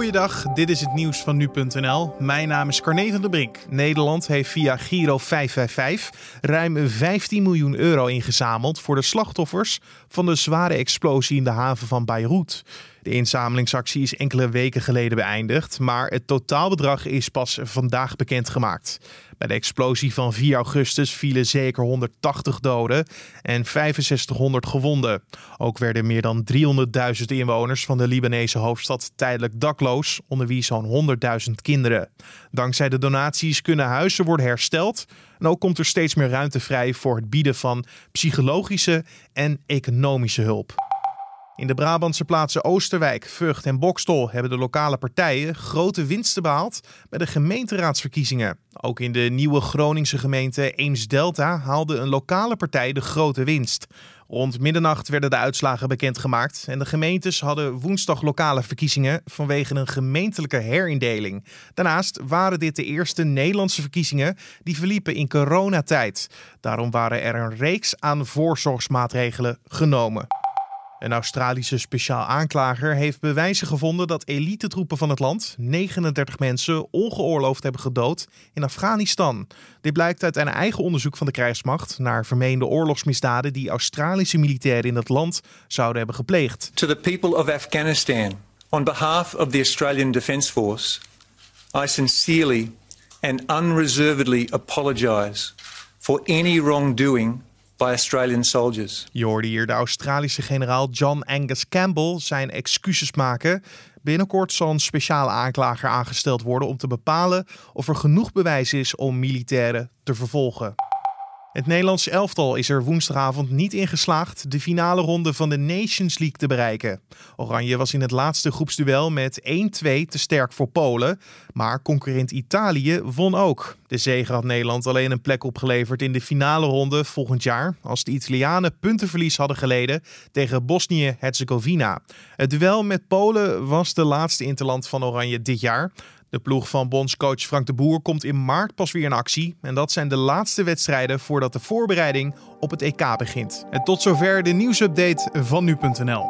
Goeiedag, dit is het nieuws van nu.nl. Mijn naam is Carne van der Brink. Nederland heeft via Giro 555 ruim 15 miljoen euro ingezameld voor de slachtoffers van de zware explosie in de haven van Beirut. De inzamelingsactie is enkele weken geleden beëindigd, maar het totaalbedrag is pas vandaag bekendgemaakt. Bij de explosie van 4 augustus vielen zeker 180 doden en 6500 gewonden. Ook werden meer dan 300.000 inwoners van de Libanese hoofdstad tijdelijk dakloos, onder wie zo'n 100.000 kinderen. Dankzij de donaties kunnen huizen worden hersteld en ook komt er steeds meer ruimte vrij voor het bieden van psychologische en economische hulp. In de Brabantse plaatsen Oosterwijk, Vught en Bokstol hebben de lokale partijen grote winsten behaald bij de gemeenteraadsverkiezingen. Ook in de nieuwe Groningse gemeente Eems-Delta haalde een lokale partij de grote winst. Rond middernacht werden de uitslagen bekendgemaakt en de gemeentes hadden woensdag lokale verkiezingen vanwege een gemeentelijke herindeling. Daarnaast waren dit de eerste Nederlandse verkiezingen die verliepen in coronatijd. Daarom waren er een reeks aan voorzorgsmaatregelen genomen. Een Australische speciaal aanklager heeft bewijzen gevonden dat elitetroepen van het land 39 mensen ongeoorloofd hebben gedood in Afghanistan. Dit blijkt uit een eigen onderzoek van de krijgsmacht naar vermeende oorlogsmisdaden die Australische militairen in het land zouden hebben gepleegd. To the people of Afghanistan, on behalf of the Australian Defence Force, I sincerely and unreservedly apologize for any wrongdoing by Australian soldiers. Je hoorde hier de Australische generaal John Angus Campbell zijn excuses maken. Binnenkort zal een speciale aanklager aangesteld worden om te bepalen of er genoeg bewijs is om militairen te vervolgen. Het Nederlandse elftal is er woensdagavond niet in geslaagd de finale ronde van de Nations League te bereiken. Oranje was in het laatste groepsduel met 1-2 te sterk voor Polen, maar concurrent Italië won ook. De zege had Nederland alleen een plek opgeleverd in de finale ronde volgend jaar, als de Italianen puntenverlies hadden geleden tegen Bosnië-Herzegovina. Het duel met Polen was de laatste interland van Oranje dit jaar. De ploeg van bondscoach Frank de Boer komt in maart pas weer in actie. En dat zijn de laatste wedstrijden voordat de voorbereiding op het EK begint. En tot zover de nieuwsupdate van nu.nl.